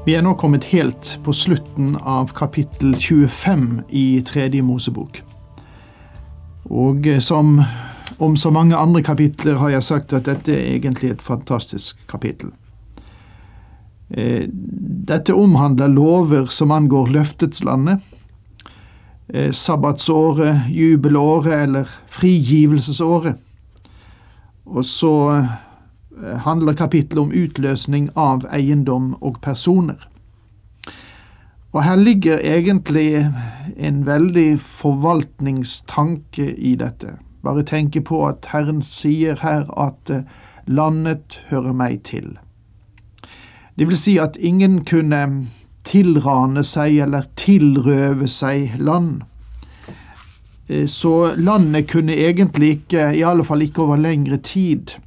Vi er nå kommet helt på slutten av kapittel 25 i Tredje Mosebok. Og som om så mange andre kapitler har jeg sagt at dette er egentlig et fantastisk kapittel. Eh, dette omhandler lover som angår løftetslandet, landet, sabbatsåret, jubelåret eller frigivelsesåret. Og så Eh, handler kapittelet om utløsning av eiendom og personer. Og her ligger egentlig en veldig forvaltningstanke i dette. Bare tenke på at Herren sier her at eh, landet hører meg til. Det vil si at ingen kunne tilrane seg eller tilrøve seg land. Eh, så landet kunne egentlig ikke, i alle fall ikke over lengre tid,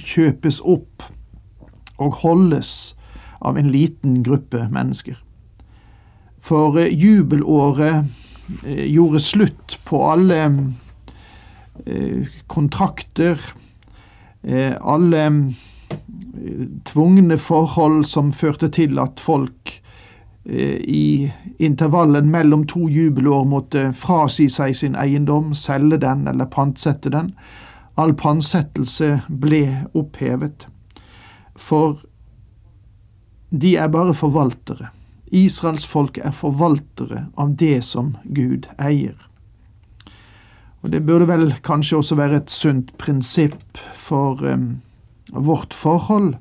kjøpes opp og holdes av en liten gruppe mennesker. For eh, jubelåret eh, gjorde slutt på alle eh, kontrakter, alle tvungne forhold som førte til at folk i intervallen mellom to jubelår måtte frasi seg sin eiendom, selge den eller pantsette den, All pantsettelse ble opphevet, for de er bare forvaltere. Israels folk er forvaltere av det som Gud eier. Og Det burde vel kanskje også være et sunt prinsipp for um, vårt forhold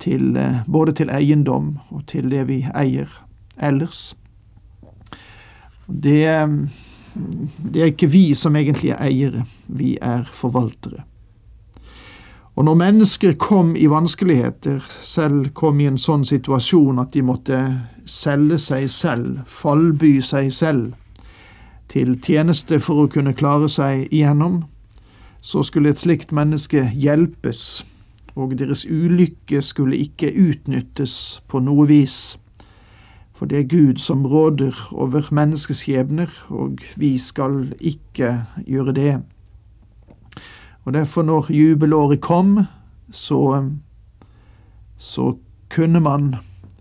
til uh, både til eiendom og til det vi eier ellers. Det um, det er ikke vi som egentlig er eiere, vi er forvaltere. Og når mennesker kom i vanskeligheter, selv kom i en sånn situasjon at de måtte selge seg selv, fallby seg selv, til tjeneste for å kunne klare seg igjennom, så skulle et slikt menneske hjelpes, og deres ulykke skulle ikke utnyttes på noe vis. For det er Gud som råder over menneskeskjebner, og vi skal ikke gjøre det. Og derfor, når jubelåret kom, så, så kunne man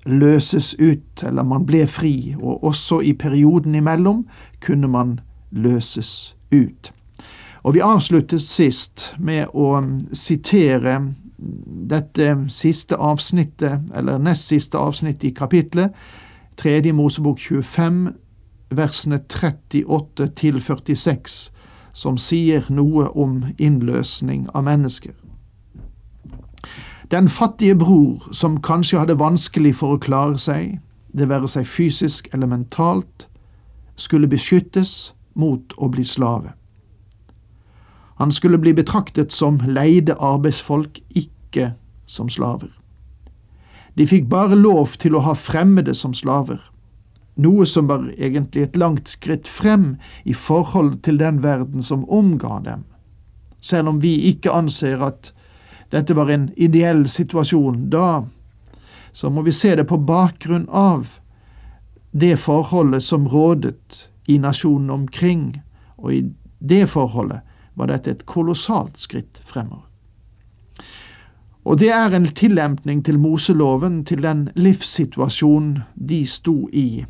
løses ut, eller man ble fri, og også i perioden imellom kunne man løses ut. Og vi avsluttet sist med å sitere dette siste avsnittet, eller nest siste avsnittet i kapitlet, Tredje Mosebok 25, versene 38 til 46, som sier noe om innløsning av mennesker. Den fattige bror som kanskje hadde vanskelig for å klare seg, det være seg fysisk eller mentalt, skulle beskyttes mot å bli slave. Han skulle bli betraktet som leide arbeidsfolk, ikke som slaver. De fikk bare lov til å ha fremmede som slaver, noe som var egentlig et langt skritt frem i forhold til den verden som omga dem. Selv om vi ikke anser at dette var en ideell situasjon da, så må vi se det på bakgrunn av det forholdet som rådet i nasjonen omkring, og i det forholdet var dette et kolossalt skritt fremover. Og det er en tillempning til Moseloven, til den livssituasjonen de sto i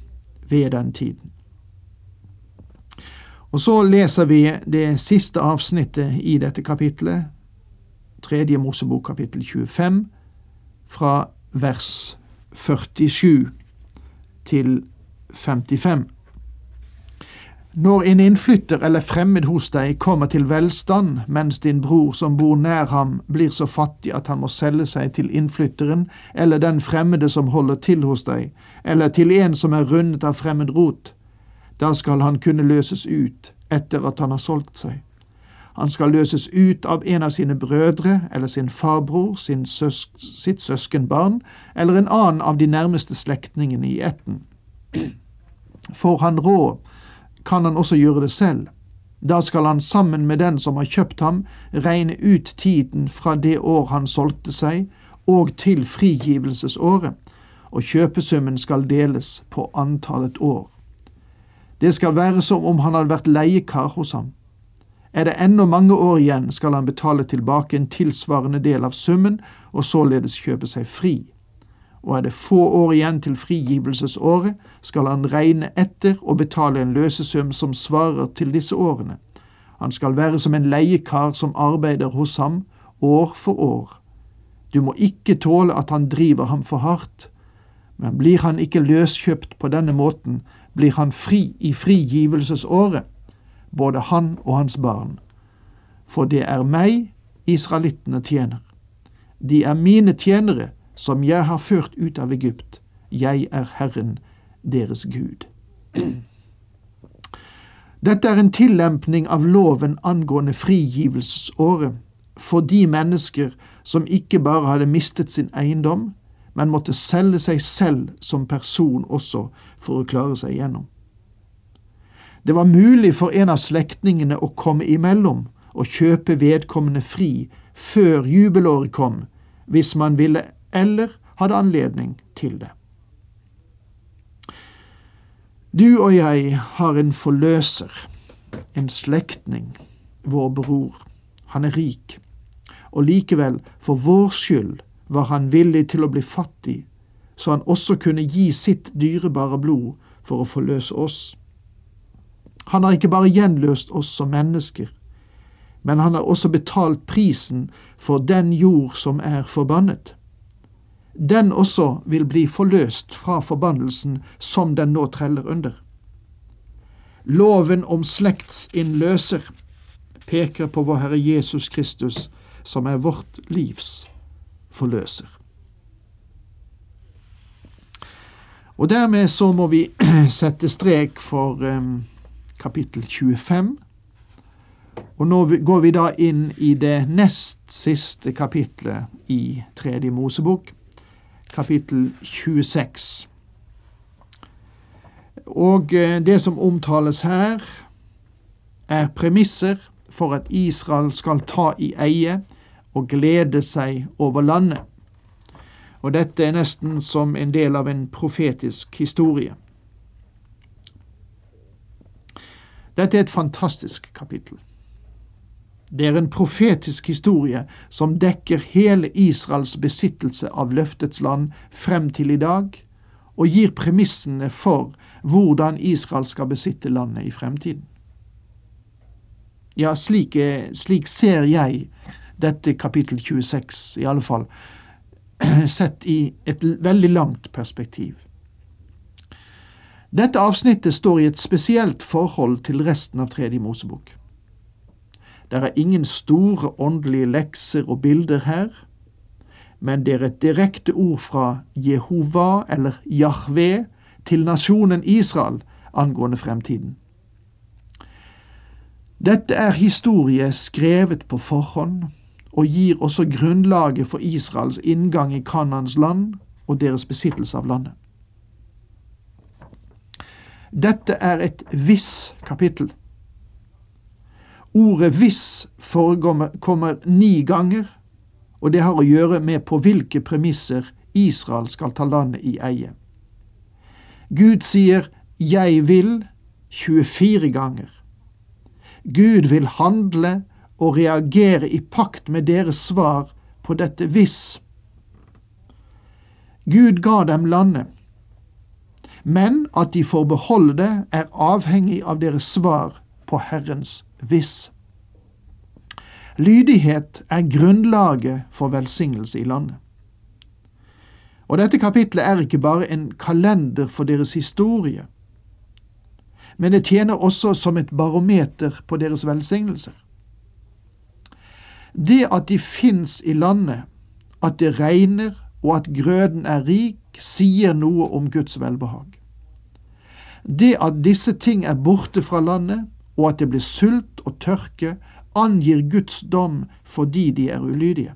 ved den tiden. Og så leser vi det siste avsnittet i dette kapitlet, tredje Mosebok kapittel 25, fra vers 47 til 55. Når en innflytter eller fremmed hos deg kommer til velstand, mens din bror som bor nær ham blir så fattig at han må selge seg til innflytteren eller den fremmede som holder til hos deg, eller til en som er rundet av fremmed rot, da skal han kunne løses ut etter at han har solgt seg. Han skal løses ut av en av sine brødre eller sin farbror, sin søs sitt søskenbarn eller en annen av de nærmeste slektningene i ætten. Får han råd, kan han også gjøre det selv. Da skal han sammen med den som har kjøpt ham, regne ut tiden fra det år han solgte seg, og til frigivelsesåret, og kjøpesummen skal deles på antallet år. Det skal være som om han hadde vært leiekar hos ham. Er det ennå mange år igjen, skal han betale tilbake en tilsvarende del av summen og således kjøpe seg fri. Og er det få år igjen til frigivelsesåret, skal han regne etter og betale en løsesum som svarer til disse årene. Han skal være som en leiekar som arbeider hos ham, år for år. Du må ikke tåle at han driver ham for hardt, men blir han ikke løskjøpt på denne måten, blir han fri i frigivelsesåret både han og hans barn. For det er meg israelittene tjener. De er mine tjenere, som jeg har ført ut av Egypt. Jeg er Herren, deres Gud. Dette er en tillempning av loven angående frigivelsesåret for de mennesker som ikke bare hadde mistet sin eiendom, men måtte selge seg selv som person også for å klare seg gjennom. Det var mulig for en av slektningene å komme imellom og kjøpe vedkommende fri før jubelåret kom, hvis man ville eller hadde anledning til det. Du og jeg har en forløser, en slektning, vår bror. Han er rik, og likevel, for vår skyld, var han villig til å bli fattig, så han også kunne gi sitt dyrebare blod for å forløse oss. Han har ikke bare gjenløst oss som mennesker, men han har også betalt prisen for den jord som er forbannet. Den også vil bli forløst fra forbannelsen som den nå treller under. Loven om slektsinnløser peker på vår Herre Jesus Kristus, som er vårt livs forløser. Og dermed så må vi sette strek for um, kapittel 25. Og nå går vi da inn i det nest siste kapitlet i Tredje Mosebok, kapittel 26. Og eh, det som omtales her, er premisser for at Israel skal ta i eie og glede seg over landet. Og dette er nesten som en del av en profetisk historie. Dette er et fantastisk kapittel. Det er en profetisk historie som dekker hele Israels besittelse av løftets land frem til i dag, og gir premissene for hvordan Israel skal besitte landet i fremtiden. Ja, slik, slik ser jeg dette kapittel 26, i alle fall, sett i et veldig langt perspektiv. Dette avsnittet står i et spesielt forhold til resten av Tredje Mosebok. Det er ingen store åndelige lekser og bilder her, men det er et direkte ord fra Jehova eller Jahve til nasjonen Israel angående fremtiden. Dette er historie skrevet på forhånd og gir også grunnlaget for Israels inngang i Kanans land og deres besittelse av landet. Dette er et hvis kapittel. Ordet hvis forekommer ni ganger, og det har å gjøre med på hvilke premisser Israel skal ta landet i eie. Gud sier jeg vil 24 ganger. Gud vil handle og reagere i pakt med deres svar på dette hvis. Gud ga dem landet, men at de får beholde det, er avhengig av deres svar på Herrens hvis. Lydighet er grunnlaget for velsignelse i landet. Og dette kapitlet er ikke bare en kalender for deres historie, men det tjener også som et barometer på deres velsignelser. Det at de fins i landet, at det regner og at grøden er rik, sier noe om Guds velbehag. Det at disse ting er borte fra landet, og at det blir sult og tørke, angir Guds dom fordi de er ulydige.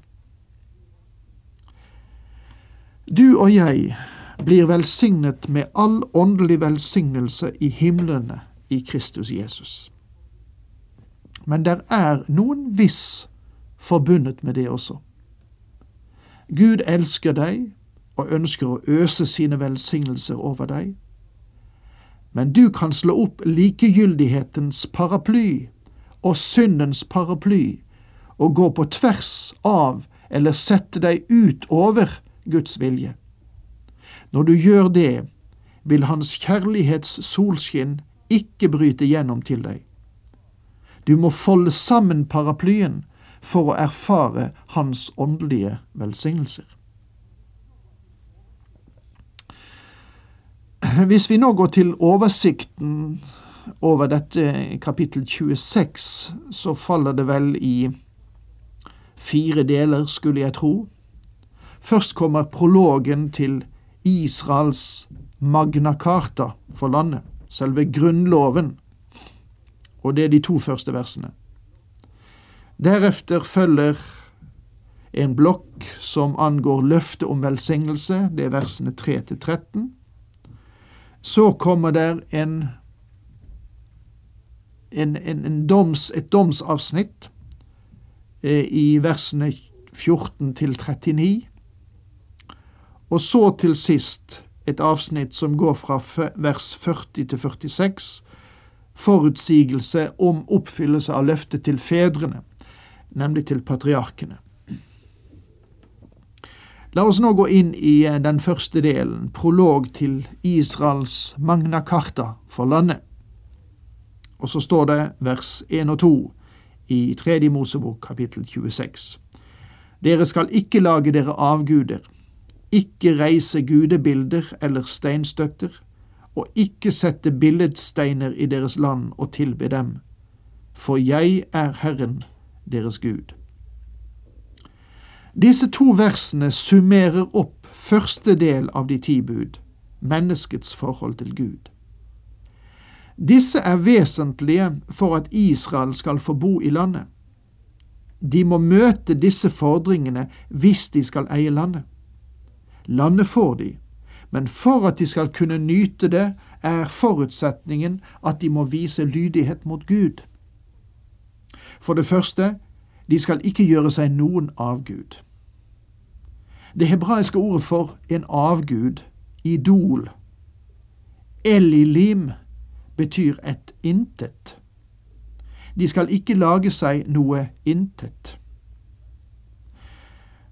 Du og jeg blir velsignet med all åndelig velsignelse i himlene i Kristus Jesus. Men der er noen viss forbundet med det også. Gud elsker deg og ønsker å øse sine velsignelser over deg. Men du kan slå opp likegyldighetens paraply og syndens paraply og gå på tvers av eller sette deg utover Guds vilje. Når du gjør det, vil Hans kjærlighets solskinn ikke bryte gjennom til deg. Du må folde sammen paraplyen for å erfare Hans åndelige velsignelser. Hvis vi nå går til oversikten over dette kapittel 26, så faller det vel i fire deler, skulle jeg tro. Først kommer prologen til Israels magna carta for landet, selve grunnloven, og det er de to første versene. Deretter følger en blokk som angår løftet om velsignelse, det er versene 3 til 13. Så kommer en, en, en, en doms, et domsavsnitt eh, i versene 14 til 39. Og så til sist et avsnitt som går fra vers 40 til 46, forutsigelse om oppfyllelse av løftet til fedrene, nemlig til patriarkene. La oss nå gå inn i eh, den første delen, prolog til Israels Magna Carta for landet. Og så står det vers 1 og 2 i Tredje Mosebok kapittel 26. Dere skal ikke lage dere avguder ikke reise gudebilder eller steinstøtter, og ikke sette billedsteiner i deres land og tilbe dem, for jeg er Herren, deres Gud. Disse to versene summerer opp første del av de ti bud, menneskets forhold til Gud. Disse er vesentlige for at Israel skal få bo i landet. De må møte disse fordringene hvis de skal eie landet. Landet får de, men for at de skal kunne nyte det, er forutsetningen at de må vise lydighet mot Gud. For det første, de skal ikke gjøre seg noen avgud. Det hebraiske ordet for en avgud, idol, elilim, betyr et intet. De skal ikke lage seg noe intet.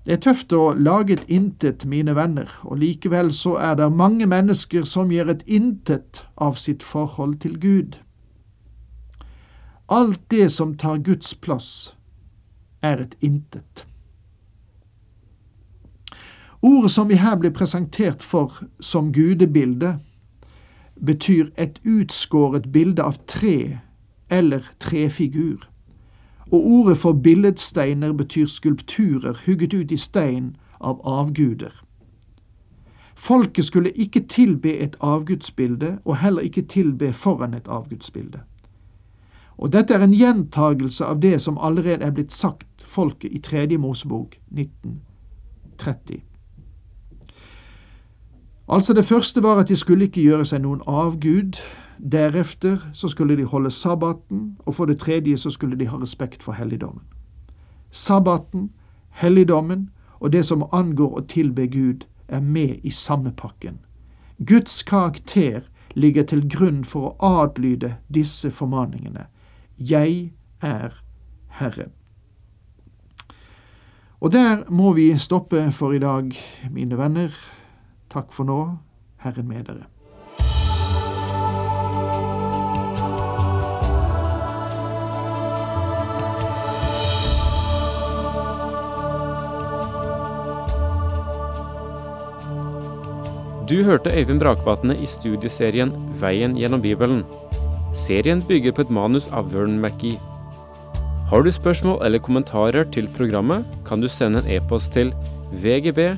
Det er tøft å lage et intet, mine venner, og likevel så er det mange mennesker som gjør et intet av sitt forhold til Gud. Alt det som tar Guds plass, er et intet. Ordet som vi her blir presentert for som gudebilde, betyr et utskåret bilde av tre eller trefigur og ordet for billedsteiner betyr skulpturer hugget ut i stein av avguder. Folket skulle ikke tilbe et avgudsbilde, og heller ikke tilbe foran et avgudsbilde. Og dette er en gjentagelse av det som allerede er blitt sagt folket i Tredje Mosebok 1930. Altså, det første var at de skulle ikke gjøre seg noen avgud, Deretter så skulle de holde sabbaten, og for det tredje så skulle de ha respekt for helligdommen. Sabbaten, helligdommen og det som angår å tilbe Gud, er med i samme pakken. Guds karakter ligger til grunn for å adlyde disse formaningene. Jeg er Herre. Og der må vi stoppe for i dag, mine venner. Takk for nå. Herren med dere. Du hørte Øyvind Brakvatne i studieserien Veien gjennom Bibelen. Serien bygger på et manus av Vern McGee. Har du spørsmål eller kommentarer til programmet, kan du sende en e-post til vgb